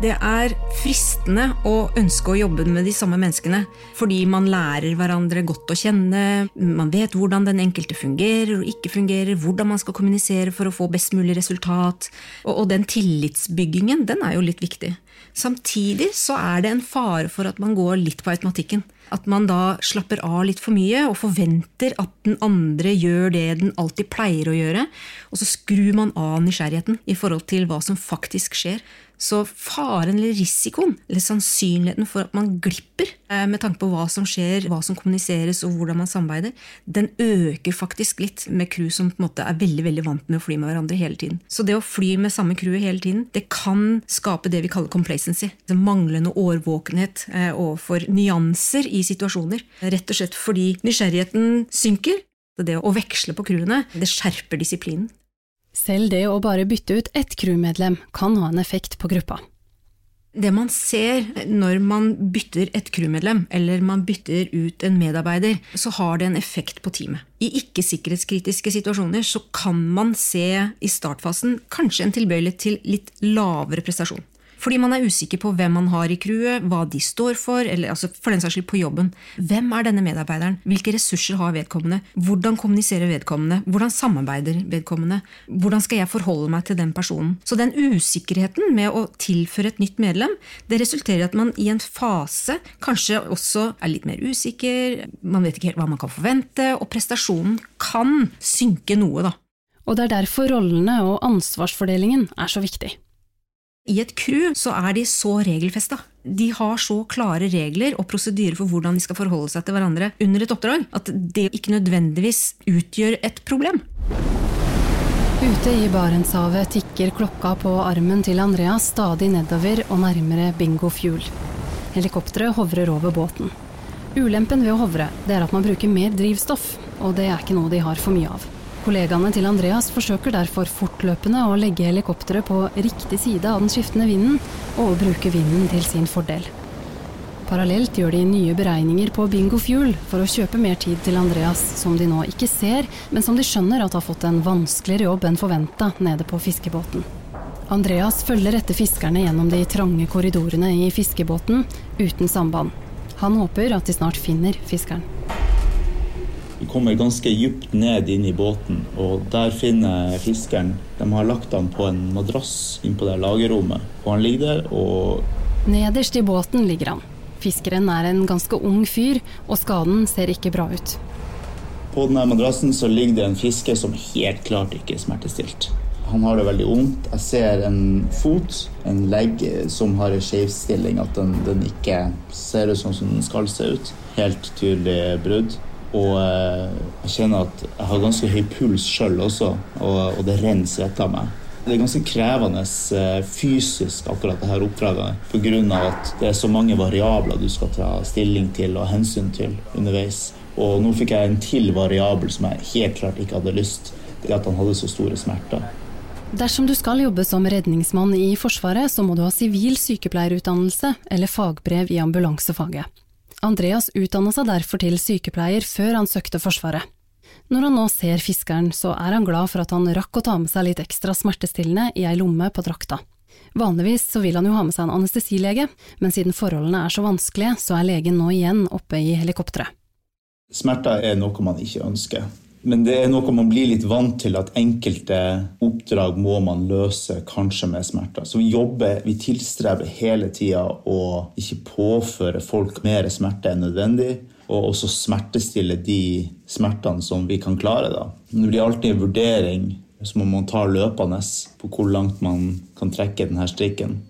Det er fristende å ønske å jobbe med de samme menneskene, fordi man lærer hverandre godt å kjenne, man vet hvordan den enkelte fungerer og ikke fungerer, hvordan man skal kommunisere for å få best mulig resultat. Og, den tillitsbyggingen, den er jo litt viktig. Samtidig så er det en fare for at man går litt på automatikken. At man da slapper av litt for mye og forventer at den andre gjør det den alltid pleier å gjøre. Og så skrur man av nysgjerrigheten i forhold til hva som faktisk skjer. Så faren eller risikoen, eller sannsynligheten for at man glipper med tanke på hva som skjer, hva som kommuniseres og hvordan man samarbeider, den øker faktisk litt med crew som på en måte er veldig veldig vant med å fly med hverandre hele tiden. Så det å fly med samme crewet hele tiden, det kan skape det vi kaller complacency. Det manglende årvåkenhet eh, overfor nyanser i situasjoner. Rett og slett fordi nysgjerrigheten synker. Det å veksle på crewene, det skjerper disiplinen. Selv det å bare bytte ut ett crewmedlem kan ha en effekt på gruppa. Det man ser når man bytter et crewmedlem, eller man bytter ut en medarbeider, så har det en effekt på teamet. I ikke-sikkerhetskritiske situasjoner så kan man se i startfasen kanskje en tilbøyelighet til litt lavere prestasjon. Fordi man er usikker på hvem man har i crewet, hva de står for, eller altså for den saks skyld på jobben. Hvem er denne medarbeideren? Hvilke ressurser har vedkommende? Hvordan kommuniserer vedkommende? Hvordan samarbeider vedkommende? Hvordan skal jeg forholde meg til den personen? Så den usikkerheten med å tilføre et nytt medlem, det resulterer i at man i en fase kanskje også er litt mer usikker, man vet ikke helt hva man kan forvente, og prestasjonen kan synke noe, da. Og det er derfor rollene og ansvarsfordelingen er så viktig. I et crew så er de så regelfesta. De har så klare regler og prosedyrer for hvordan de skal forholde seg til hverandre under et oppdrag, at det ikke nødvendigvis utgjør et problem. Ute i Barentshavet tikker klokka på armen til Andreas stadig nedover og nærmere Bingo Fuel. Helikopteret hovrer over båten. Ulempen ved å hovre er at man bruker mer drivstoff, og det er ikke noe de har for mye av. Kollegaene til Andreas forsøker derfor fortløpende å legge helikopteret på riktig side av den skiftende vinden, og bruke vinden til sin fordel. Parallelt gjør de nye beregninger på Bingo Fuel for å kjøpe mer tid til Andreas, som de nå ikke ser, men som de skjønner at har fått en vanskeligere jobb enn forventa nede på fiskebåten. Andreas følger etter fiskerne gjennom de trange korridorene i fiskebåten, uten samband. Han håper at de snart finner fiskeren. Vi kommer ganske dypt ned inn i båten, og der finner fiskeren De har lagt han på en madrass inn på det lagerrommet, og han ligger der og Nederst i båten ligger han. Fiskeren er en ganske ung fyr, og skaden ser ikke bra ut. På denne madrassen så ligger det en fisker som helt klart ikke er smertestilt. Han har det veldig vondt. Jeg ser en fot, en legg, som har en skjevstilling, at den, den, ikke ser ut sånn som den skal se ut. Helt tydelig brudd. Og eh, jeg kjenner at jeg har ganske høy puls sjøl også, og, og, det renner svette av meg. Det er ganske krevende eh, fysisk, akkurat dette oppdraget, pga. at det er så mange variabler du skal ta stilling til og hensyn til underveis. Og nå fikk jeg en til variabel som jeg helt klart ikke hadde lyst. Det at han hadde så store smerter. Dersom du skal jobbe som redningsmann i Forsvaret, så må du ha sivil sykepleierutdannelse eller fagbrev i ambulansefaget. Andreas utdanna seg derfor til sykepleier før han søkte Forsvaret. Når han nå ser fiskeren, så er han glad for at han rakk å ta med seg litt ekstra smertestillende i ei lomme på drakta. Vanligvis så vil han jo ha med seg en anestesilege, men siden forholdene er så vanskelige, så er legen nå igjen oppe i helikopteret. Smerter er noe man ikke ønsker. Men det er noe man blir litt vant til, at enkelte oppdrag må man løse kanskje med smerter. Så vi jobber, vi tilstreber hele tida å ikke påføre folk mer smerte enn nødvendig. og også smertestille de smertene som vi kan klare. da. Det blir alltid en vurdering så må man ta løpende på hvor langt man kan trekke denne strikken.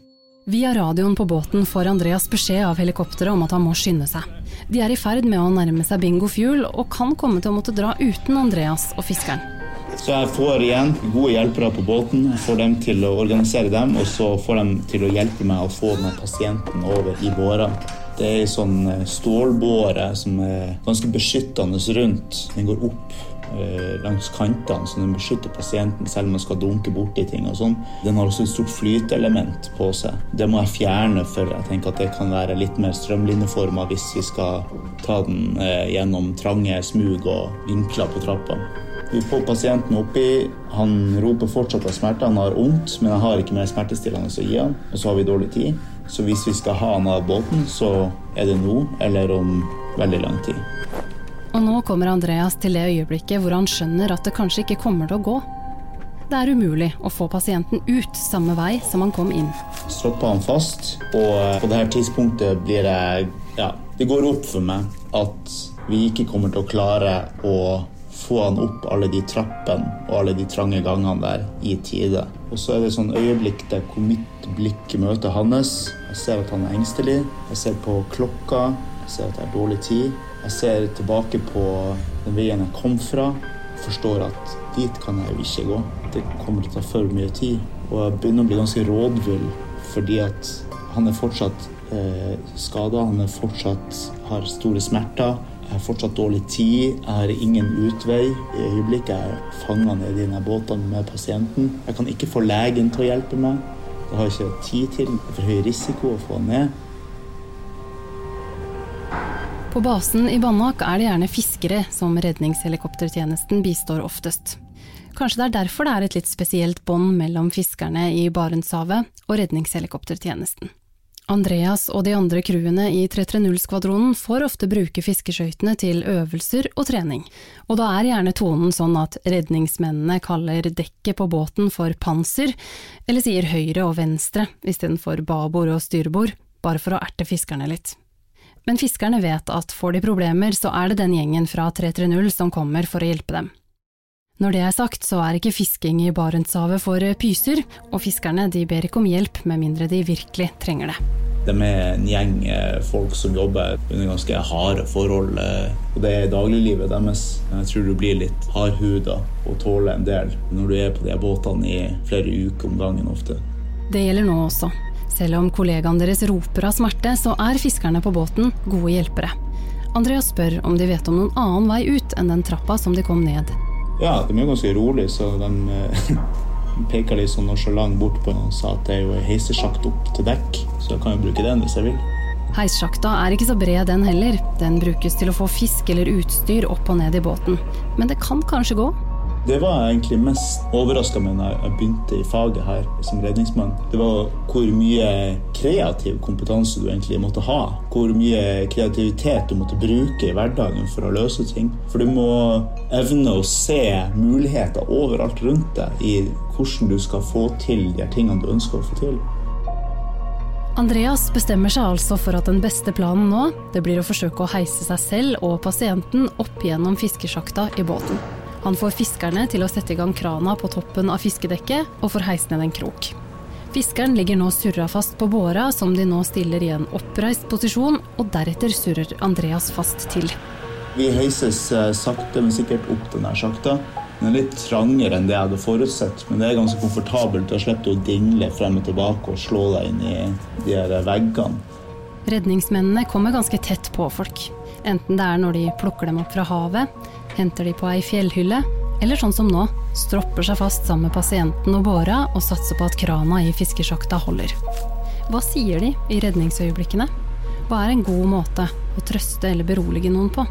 Via radioen på båten får Andreas beskjed av helikopteret om at han må skynde seg. De er i ferd med å nærme seg Bingo Fuel, og kan komme til å måtte dra uten Andreas og fiskeren. Så jeg får igjen gode hjelpere på båten. Får dem til å organisere dem, og så får de til å hjelpe meg å få denne pasienten over i båra. Det er ei sånn eh, stålbåre som er ganske beskyttende rundt. Den går opp langs kantene, så den beskytter pasienten selv om man skal dunke borti ting. og sånn. Den har også et stort flyteelement på seg. Det må jeg fjerne, for jeg tenker at det kan være litt mer strømlinjeforma hvis vi skal ta den eh, gjennom trange smug og vinkler på trappa. Vi får pasienten oppi. Han roper fortsatt av smerte. Han har vondt, men jeg har ikke mer smertestillende å gi han. Og så har vi dårlig tid. Så hvis vi skal ha han av båten, så er det nå eller om veldig lang tid. Og nå kommer Andreas til det øyeblikket hvor han skjønner at det kanskje ikke kommer til å gå. Det er umulig å få pasienten ut samme vei som han kom inn. Stropper han fast, og eh, på dette tidspunktet blir det Ja, det går opp for meg at vi ikke kommer til å klare å få han opp alle de trappene og alle de trange gangene der i tide. Og så er det sånn øyeblikk der hvor mitt blikk møter hans. Jeg ser at han er engstelig. Jeg ser på klokka. Jeg ser at det er dårlig tid. Jeg ser tilbake på den veien jeg kom fra, og forstår at dit kan jeg jo ikke gå. Det kommer til å ta for mye tid. Og jeg begynner å bli ganske rådvill fordi at han er fortsatt eh, skada. Han er fortsatt har store smerter. Jeg har fortsatt dårlig tid. Jeg har ingen utvei. I øyeblikket er jeg fanga nede i denne båten med pasienten. Jeg kan ikke få legen til å hjelpe meg. Det har jeg ikke tid til. Det er for høy risiko å få han ned. På basen i Banak er det gjerne fiskere som redningshelikoptertjenesten bistår oftest. Kanskje det er derfor det er et litt spesielt bånd mellom fiskerne i Barentshavet og redningshelikoptertjenesten. Andreas og de andre crewene i 330-skvadronen får ofte bruke fiskeskøytene til øvelser og trening, og da er gjerne tonen sånn at redningsmennene kaller dekket på båten for panser, eller sier høyre og venstre istedenfor babord og styrbord, bare for å erte fiskerne litt. Men fiskerne vet at får de problemer, så er det den gjengen fra 330 som kommer for å hjelpe dem. Når det er sagt, så er ikke fisking i Barentshavet for pyser, og fiskerne de ber ikke om hjelp med mindre de virkelig trenger det. De er en gjeng eh, folk som jobber under ganske harde forhold, eh, og det er dagliglivet deres. Jeg tror du blir litt hardhuda og tåler en del når du er på de båtene i flere uker om gangen ofte. Det gjelder nå også. Selv om kollegaene deres roper av smerte, så er fiskerne på båten gode hjelpere. Andreas spør om de vet om noen annen vei ut enn den trappa som de kom ned. Ja, de er ganske rolig, så de eh, peker litt sånn nonsjalant bort på og sa at det er jo ei heisesjakt opp til dekk, så jeg kan jo bruke den hvis jeg vil. Heissjakta er ikke så bred den heller. Den brukes til å få fisk eller utstyr opp og ned i båten. Men det kan kanskje gå? Det var jeg egentlig mest overraska med når jeg begynte i faget her som redningsmann. Det var hvor mye kreativ kompetanse du egentlig måtte ha. Hvor mye kreativitet du måtte bruke i hverdagen for å løse ting. For du må evne å se muligheter overalt rundt deg i hvordan du skal få til de tingene du ønsker å få til. Andreas bestemmer seg altså for at den beste planen nå, det blir å forsøke å heise seg selv og pasienten opp gjennom fiskesjakta i båten. Han får fiskerne til å sette i gang krana på toppen av fiskedekket og får heist ned en krok. Fiskeren ligger nå surra fast på båra, som de nå stiller i en oppreist posisjon, og deretter surrer Andreas fast til. Vi heises eh, sakte, men sikkert opp denne sjakta. Den er litt trangere enn det jeg hadde forutsett, men det er ganske komfortabelt. Da slipper du å dingle frem og tilbake og slå deg inn i de her veggene. Redningsmennene kommer ganske tett på folk. Enten det er når de plukker dem opp fra havet, henter de på ei fjellhylle, eller sånn som nå, stropper seg fast sammen med pasienten og båra og satser på at krana i fiskesjakta holder. Hva sier de i redningsøyeblikkene? Hva er en god måte å trøste eller berolige noen på?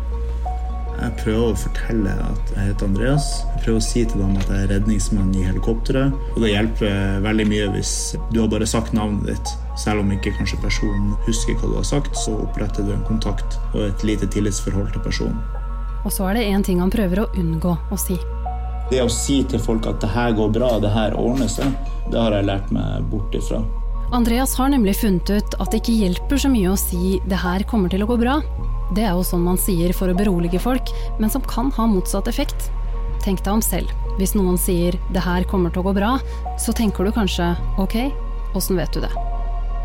Jeg prøver å fortelle at jeg heter Andreas. Jeg prøver å si til dem at jeg er redningsmann i helikopteret. Og det hjelper veldig mye hvis du har bare sagt navnet ditt. Selv om ikke kanskje personen husker hva du har sagt, så oppretter du en kontakt og et lite tillitsforhold til personen. Og så er det én ting han prøver å unngå å si. Det å si til folk at det her går bra, det her ordner seg, det har jeg lært meg bort ifra. Andreas har nemlig funnet ut at det ikke hjelper så mye å si 'det her kommer til å gå bra'. Det er jo sånn man sier for å berolige folk, men som kan ha motsatt effekt. Tenk deg om selv. Hvis noen sier 'det her kommer til å gå bra', så tenker du kanskje 'ok, åssen vet du det'?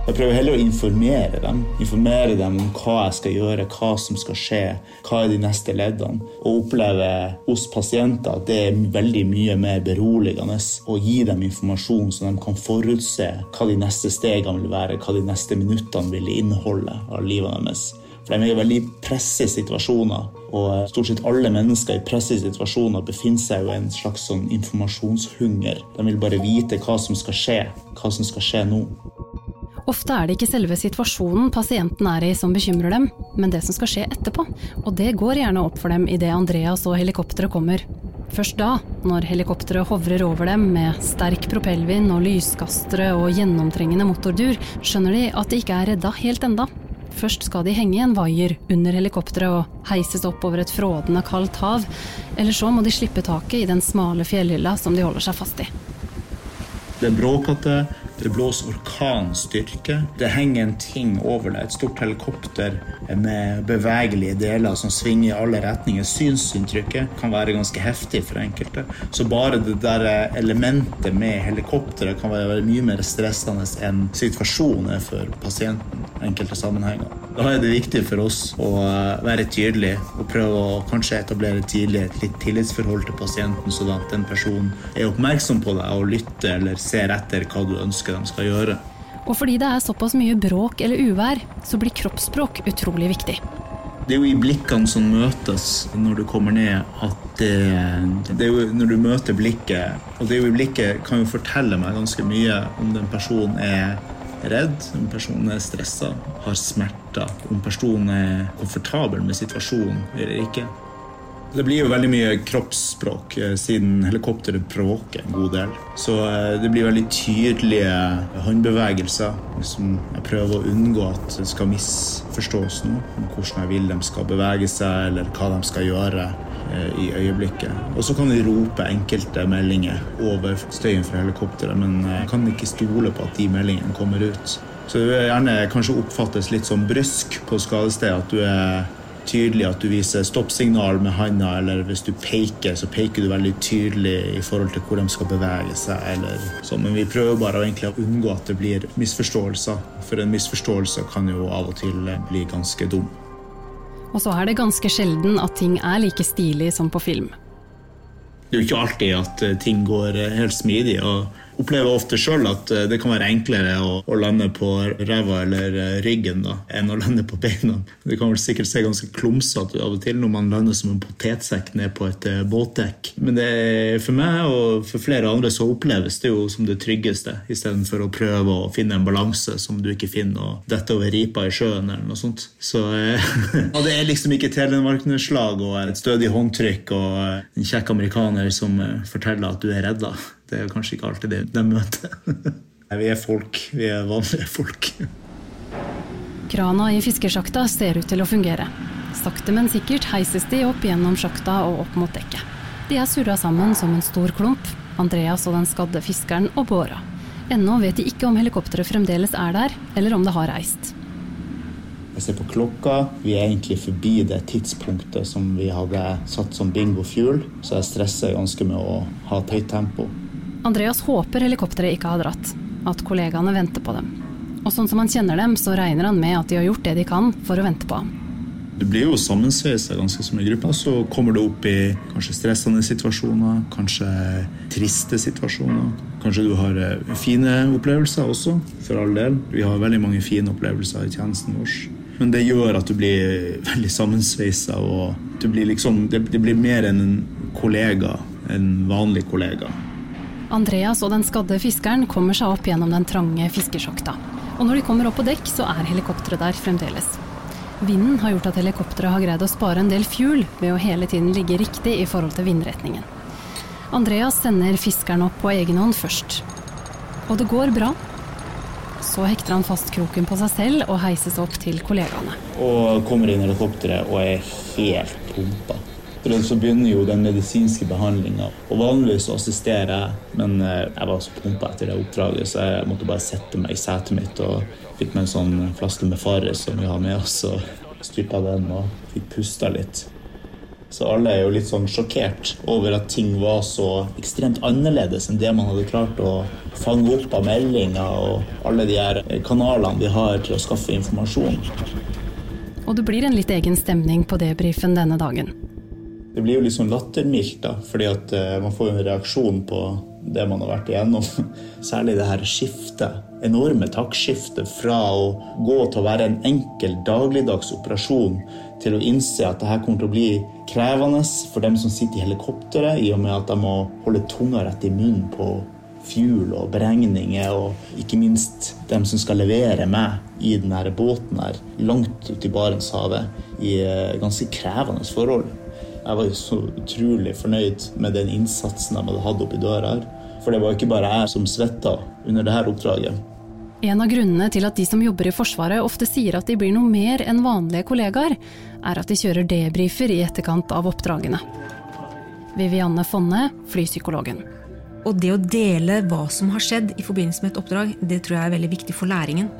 Jeg prøver heller å informere dem. Informere dem om hva jeg skal gjøre, hva som skal skje, hva er de neste leddene. Og oppleve hos pasienter at det er veldig mye mer beroligende å gi dem informasjon så de kan forutse hva de neste stegene vil være, hva de neste minuttene vil inneholde av livet deres. For de er i veldig pressede situasjoner, og stort sett alle mennesker i pressede situasjoner befinner seg jo i en slags sånn informasjonshunger. De vil bare vite hva som skal skje, hva som skal skje nå. Ofte er det ikke selve situasjonen pasienten er i som bekymrer dem, men det som skal skje etterpå. Og det går gjerne opp for dem idet Andreas og helikopteret kommer. Først da, når helikopteret hovrer over dem med sterk propellvind og lyskastere og gjennomtrengende motordur, skjønner de at de ikke er redda helt enda. Først skal de henge i en vaier under helikopteret og heises opp over et frådende kaldt hav, eller så må de slippe taket i den smale fjellhylla som de holder seg fast i. Det er bråkete, det blåser orkanstyrke. Det henger en ting over deg, et stort helikopter med bevegelige deler som svinger i alle retninger. Synsinntrykket kan være ganske heftig for enkelte. Så bare det der elementet med helikopteret kan være mye mer stressende enn situasjonen er for pasienten. enkelte sammenhenger. Da er det viktig for oss å være tydelig og prøve å kanskje etablere tidlig et litt tillitsforhold til pasienten, sånn at den personen er oppmerksom på deg og lytter eller ser etter hva du ønsker de skal gjøre. Og fordi det er såpass mye bråk eller uvær, så blir kroppsspråk utrolig viktig. Det er jo i blikkene som møtes når du kommer ned, at det, det er jo når du møter blikket Og det er jo i blikket kan jo fortelle meg ganske mye om den personen er redd, om personen er stressa, har smerter, om personen er komfortabel med situasjonen eller ikke. Det blir jo veldig mye kroppsspråk eh, siden helikopteret bråker en god del. Så eh, det blir veldig tydelige håndbevegelser som jeg prøver å unngå at det skal misforstås nå. Om hvordan jeg vil de skal bevege seg, eller hva de skal gjøre eh, i øyeblikket. Og så kan de rope enkelte meldinger over støyen fra helikopteret, men jeg kan ikke stole på at de meldingene kommer ut. Så det vil gjerne kanskje oppfattes litt sånn brysk på skadestedet at du er tydelig at du viser stoppsignal med handa, eller hvis du peker, så peker du veldig tydelig i forhold til hvor de skal bevege seg. eller så, Men vi prøver bare å unngå at det blir misforståelser, for en misforståelse kan jo av og til bli ganske dum. Og så er det ganske sjelden at ting er like stilig som på film. Det er jo ikke alltid at ting går helt smidig. og opplever ofte sjøl at eh, det kan være enklere å, å lande på ræva eller eh, ryggen da, enn å lande på beina. Det kan vel sikkert se ganske klumsete av og til når man lander som en potetsekk ned på et uh, båtdekk. Men det, for meg og for flere andre så oppleves det jo som det tryggeste, istedenfor å prøve å finne en balanse som du ikke finner, og dette over ripa i sjøen eller noe sånt. Så og det er liksom ikke telemarknedslag og et stødig håndtrykk og en kjekk amerikaner som forteller at du er redda. Det er kanskje ikke alltid det de møter. Vi er folk. Vi er vanlige folk. Krana i fiskesjakta ser ut til å fungere. Sakte, men sikkert heises de opp gjennom sjakta og opp mot dekket. De er surra sammen som en stor klump, Andreas og den skadde fiskeren og båra. Ennå vet de ikke om helikopteret fremdeles er der, eller om det har reist. Jeg ser på klokka. Vi er egentlig forbi det tidspunktet som vi hadde satt som bingo fuel, så jeg stresser ganske med å ha et høyt tempo. Andreas håper helikopteret ikke har dratt, at kollegaene venter på dem. Og sånn som han kjenner dem, så regner han med at de har gjort det de kan for å vente på ham. Du blir jo sammensveisa ganske som en gruppe. Så kommer du opp i kanskje stressende situasjoner, kanskje triste situasjoner. Kanskje du har eh, fine opplevelser også, for all del. Vi har veldig mange fine opplevelser i tjenesten vår. Men det gjør at du blir veldig sammensveisa, og blir liksom, det, det blir mer enn en kollega, en vanlig kollega. Andreas og den skadde fiskeren kommer seg opp gjennom den trange fiskesjakta. Og når de kommer opp på dekk, så er helikopteret der fremdeles. Vinden har gjort at helikopteret har greid å spare en del fuel ved å hele tiden ligge riktig i forhold til vindretningen. Andreas sender fiskeren opp på egen hånd først. Og det går bra. Så hekter han fast kroken på seg selv og heises opp til kollegaene. Og kommer inn i helikopteret og er helt pumpa. Så begynner jo den medisinske behandlinga. Og vanligvis assisterer jeg, men eh, jeg var så pumpa etter det oppdraget, så jeg måtte bare sette meg i setet mitt og fikk meg en sånn flaske med Farris som vi har med oss. Og styrta den og fikk pusta litt. Så alle er jo litt sånn sjokkert over at ting var så ekstremt annerledes enn det man hadde klart å fange opp av meldinger og alle de her kanalene vi har til å skaffe informasjon. Og det blir en litt egen stemning på debrifen denne dagen. Det blir jo litt sånn lattermildt, da, fordi at uh, man får en reaksjon på det man har vært igjennom. Særlig det her skiftet. Enorme taktskiftet fra å gå til å være en enkel dagligdags operasjon til å innse at det her kommer til å bli krevende for dem som sitter i helikopteret, i og med at de må holde tunga rett i munnen på fuel og beregninger, og ikke minst dem som skal levere meg i denne båten her, langt ute i Barentshavet i eh, ganske krevende forhold. Jeg var så utrolig fornøyd med den innsatsen de hadde hatt oppi døra her. For det var ikke bare jeg som svetta under dette oppdraget. En av grunnene til at de som jobber i Forsvaret ofte sier at de blir noe mer enn vanlige kollegaer, er at de kjører debrifer i etterkant av oppdragene. Vivianne Fonne, flypsykologen. Og det å dele hva som har skjedd i forbindelse med et oppdrag, det tror jeg er veldig viktig for læringen.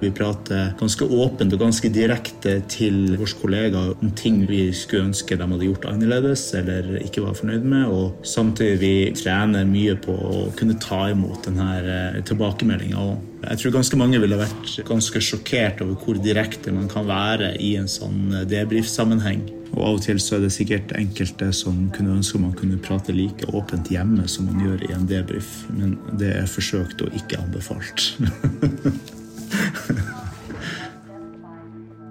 Vi prater ganske åpent og ganske direkte til våre kollegaer om ting vi skulle ønske de hadde gjort annerledes eller ikke var fornøyd med. Og samtidig vi trener mye på å kunne ta imot denne tilbakemeldinga òg. Jeg tror ganske mange ville vært ganske sjokkert over hvor direkte man kan være i en sånn eh, debrief-sammenheng. Og av og til så er det sikkert enkelte som kunne ønske man kunne prate like åpent hjemme som man gjør i en debrief, men det er forsøkt og ikke anbefalt.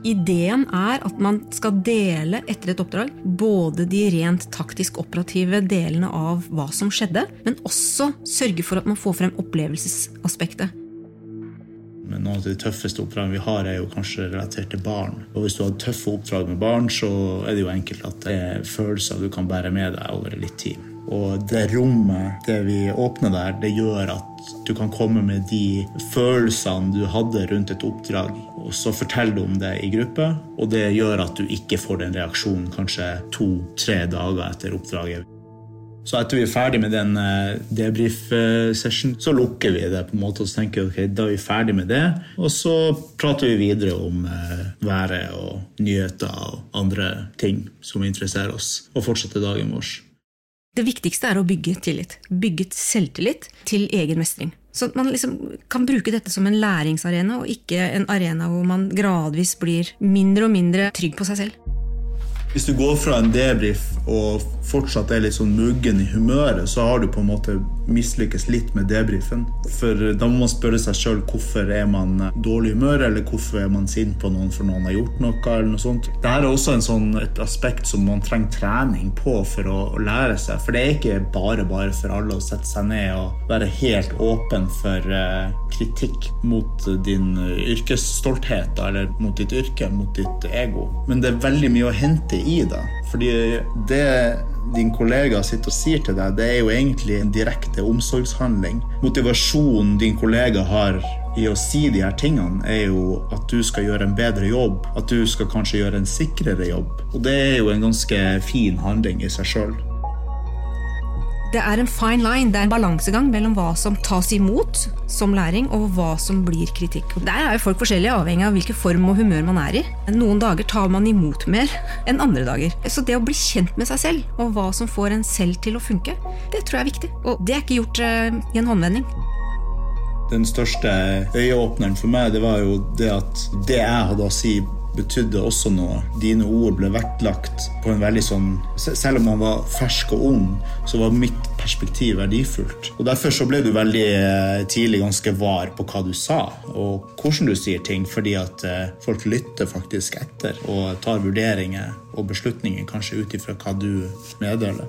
Ideen er at man skal dele etter et oppdrag både de rent taktisk operative delene av hva som skjedde, men også sørge for at man får frem opplevelsesaspektet. Men noen av de tøffeste oppdragene vi har, er jo kanskje relatert til barn. Og hvis du har tøffe oppdrag med barn, så er det jo enkelt at det er følelser du kan bære med deg over litt tid. Og det rommet, det vi åpner der, det gjør at du kan komme med de følelsene du hadde rundt et oppdrag, og så forteller du om det i gruppe. Og det gjør at du ikke får den reaksjonen kanskje to-tre dager etter oppdraget. Så etter vi er ferdig med den eh, debrief-session, så lukker vi det. på en måte, og så tenker vi, ok, Da er vi ferdig med det, og så prater vi videre om eh, været og nyheter og andre ting som interesserer oss, og fortsetter dagen vår. Det viktigste er å bygge tillit. Bygge selvtillit til egen mestring. Så man liksom kan bruke dette som en læringsarena, og ikke en arena hvor man gradvis blir mindre og mindre trygg på seg selv. Hvis du går fra en debrief og fortsatt er litt sånn muggen i humøret, så har du på en måte mislykkes litt med debrifen. For da må man spørre seg sjøl hvorfor er man dårlig humør, eller hvorfor er man sint på noen for noen har gjort noe. eller noe sånt. Dette er også sånn, et aspekt som man trenger trening på for å, å, lære seg. For det er ikke bare bare for alle å sette seg ned og være helt åpen for uh, kritikk mot din yrkesstolthet eller mot ditt yrke, mot ditt ego. Men det er veldig mye å hente i det. Fordi det din kollega sitter og sier til deg, det er jo egentlig en direkte omsorgshandling. Motivasjonen din kollega har i å si de her tingene, er jo at du skal gjøre en bedre jobb. At du skal kanskje gjøre en sikrere jobb. Og det er jo en ganske fin handling i seg sjøl. Det er en fine line, det er en balansegang mellom hva som tas imot som læring, og hva som blir kritikk. Der er jo folk forskjellige, avhengig av hvilken form og humør man er i. Noen dager tar man imot mer enn andre dager. Så det å bli kjent med seg selv, og hva som får en selv til å funke, det tror jeg er viktig. Og det er ikke gjort uh, i en håndvending. Den største øyeåpneren for meg det var jo det at det jeg hadde å si betydde også noe. Dine ord ble vektlagt på en veldig sånn Selv om man var fersk og ung, så var mitt perspektiv verdifullt. Og Derfor så ble du veldig eh, tidlig ganske var på hva du sa, og hvordan du sier ting, fordi at eh, folk lytter faktisk etter og tar vurderinger og beslutninger kanskje ut ifra hva du meddeler.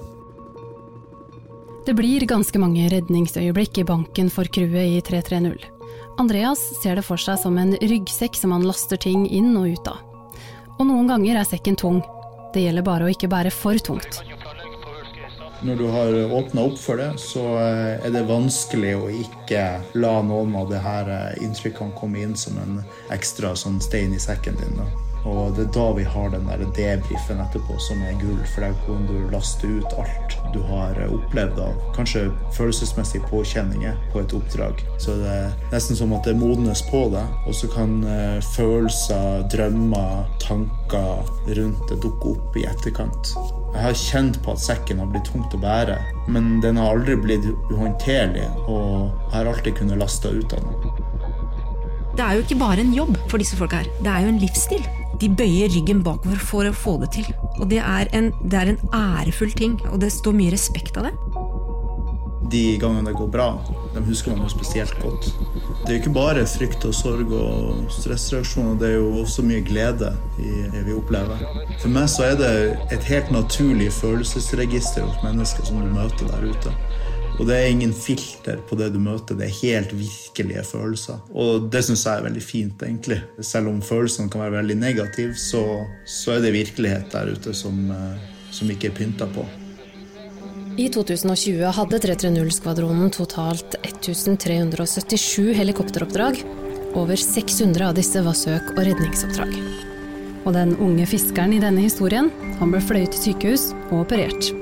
Det blir ganske mange redningsøyeblikk i banken for crewet i 330. Andreas ser det for seg som en ryggsekk som han laster ting inn og ut av. Og noen ganger er sekken tung. Det gjelder bare å ikke bære for tungt. Når du har åpna opp for det, så eh, er det vanskelig å ikke la noen av det her eh, inntrykkene komme inn som en ekstra sånn stein i sekken din. Da. Og det er da vi har den der debrifen etterpå som er gull, for der kan du laste ut alt du har opplevd av kanskje følelsesmessige påkjenninger på et oppdrag. Så det er nesten som at det modnes på deg, og så kan eh, følelser, drømmer, tanker rundt det dukke opp i etterkant. Jeg har kjent på at sekken har blitt tungt å bære, men den har aldri blitt uhåndterlig, og jeg har alltid kunnet laste ut av den. Det er jo ikke bare en jobb for disse folka her. Det er jo en livsstil. De bøyer ryggen bakover for å få det til. Og det er en, det er en ærefull ting, og det står mye respekt av det. De gangene det går bra, de husker man jo spesielt godt. Det er jo ikke bare frykt og sorg og stressreaksjoner, det er jo også mye glede vi opplever. For meg så er det et helt naturlig følelsesregister hos mennesker som du møter der ute. Og det er ingen filter på det du møter, det er helt virkelige følelser. Og det syns jeg er veldig fint, egentlig. Selv om følelsene kan være veldig negative, så, så er det virkelighet der ute som, eh, som ikke er pynta på. I 2020 hadde 330-skvadronen totalt 1377 helikopteroppdrag. Over 600 av disse var søk- og redningsoppdrag. Og den unge fiskeren i denne historien, han ble fløyet til sykehus og operert.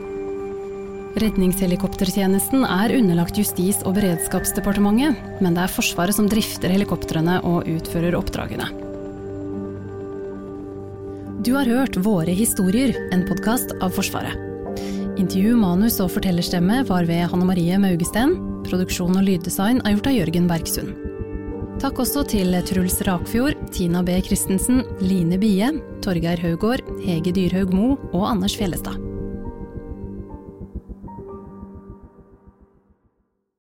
Redningshelikoptertjenesten er underlagt Justis- og beredskapsdepartementet, men det er Forsvaret som drifter helikoptrene og utfører oppdragene. Du har hørt Våre historier, en podkast av Forsvaret. Intervju, manus og fortellerstemme var ved Hanne Marie Maugesten. Produksjon og lyddesign er gjort av Jørgen Bergsund. Takk også til Truls Rakfjord, Tina B. Christensen, Line Bie, Torgeir Haugård, Hege Dyrhaug Mo og Anders Fjellestad.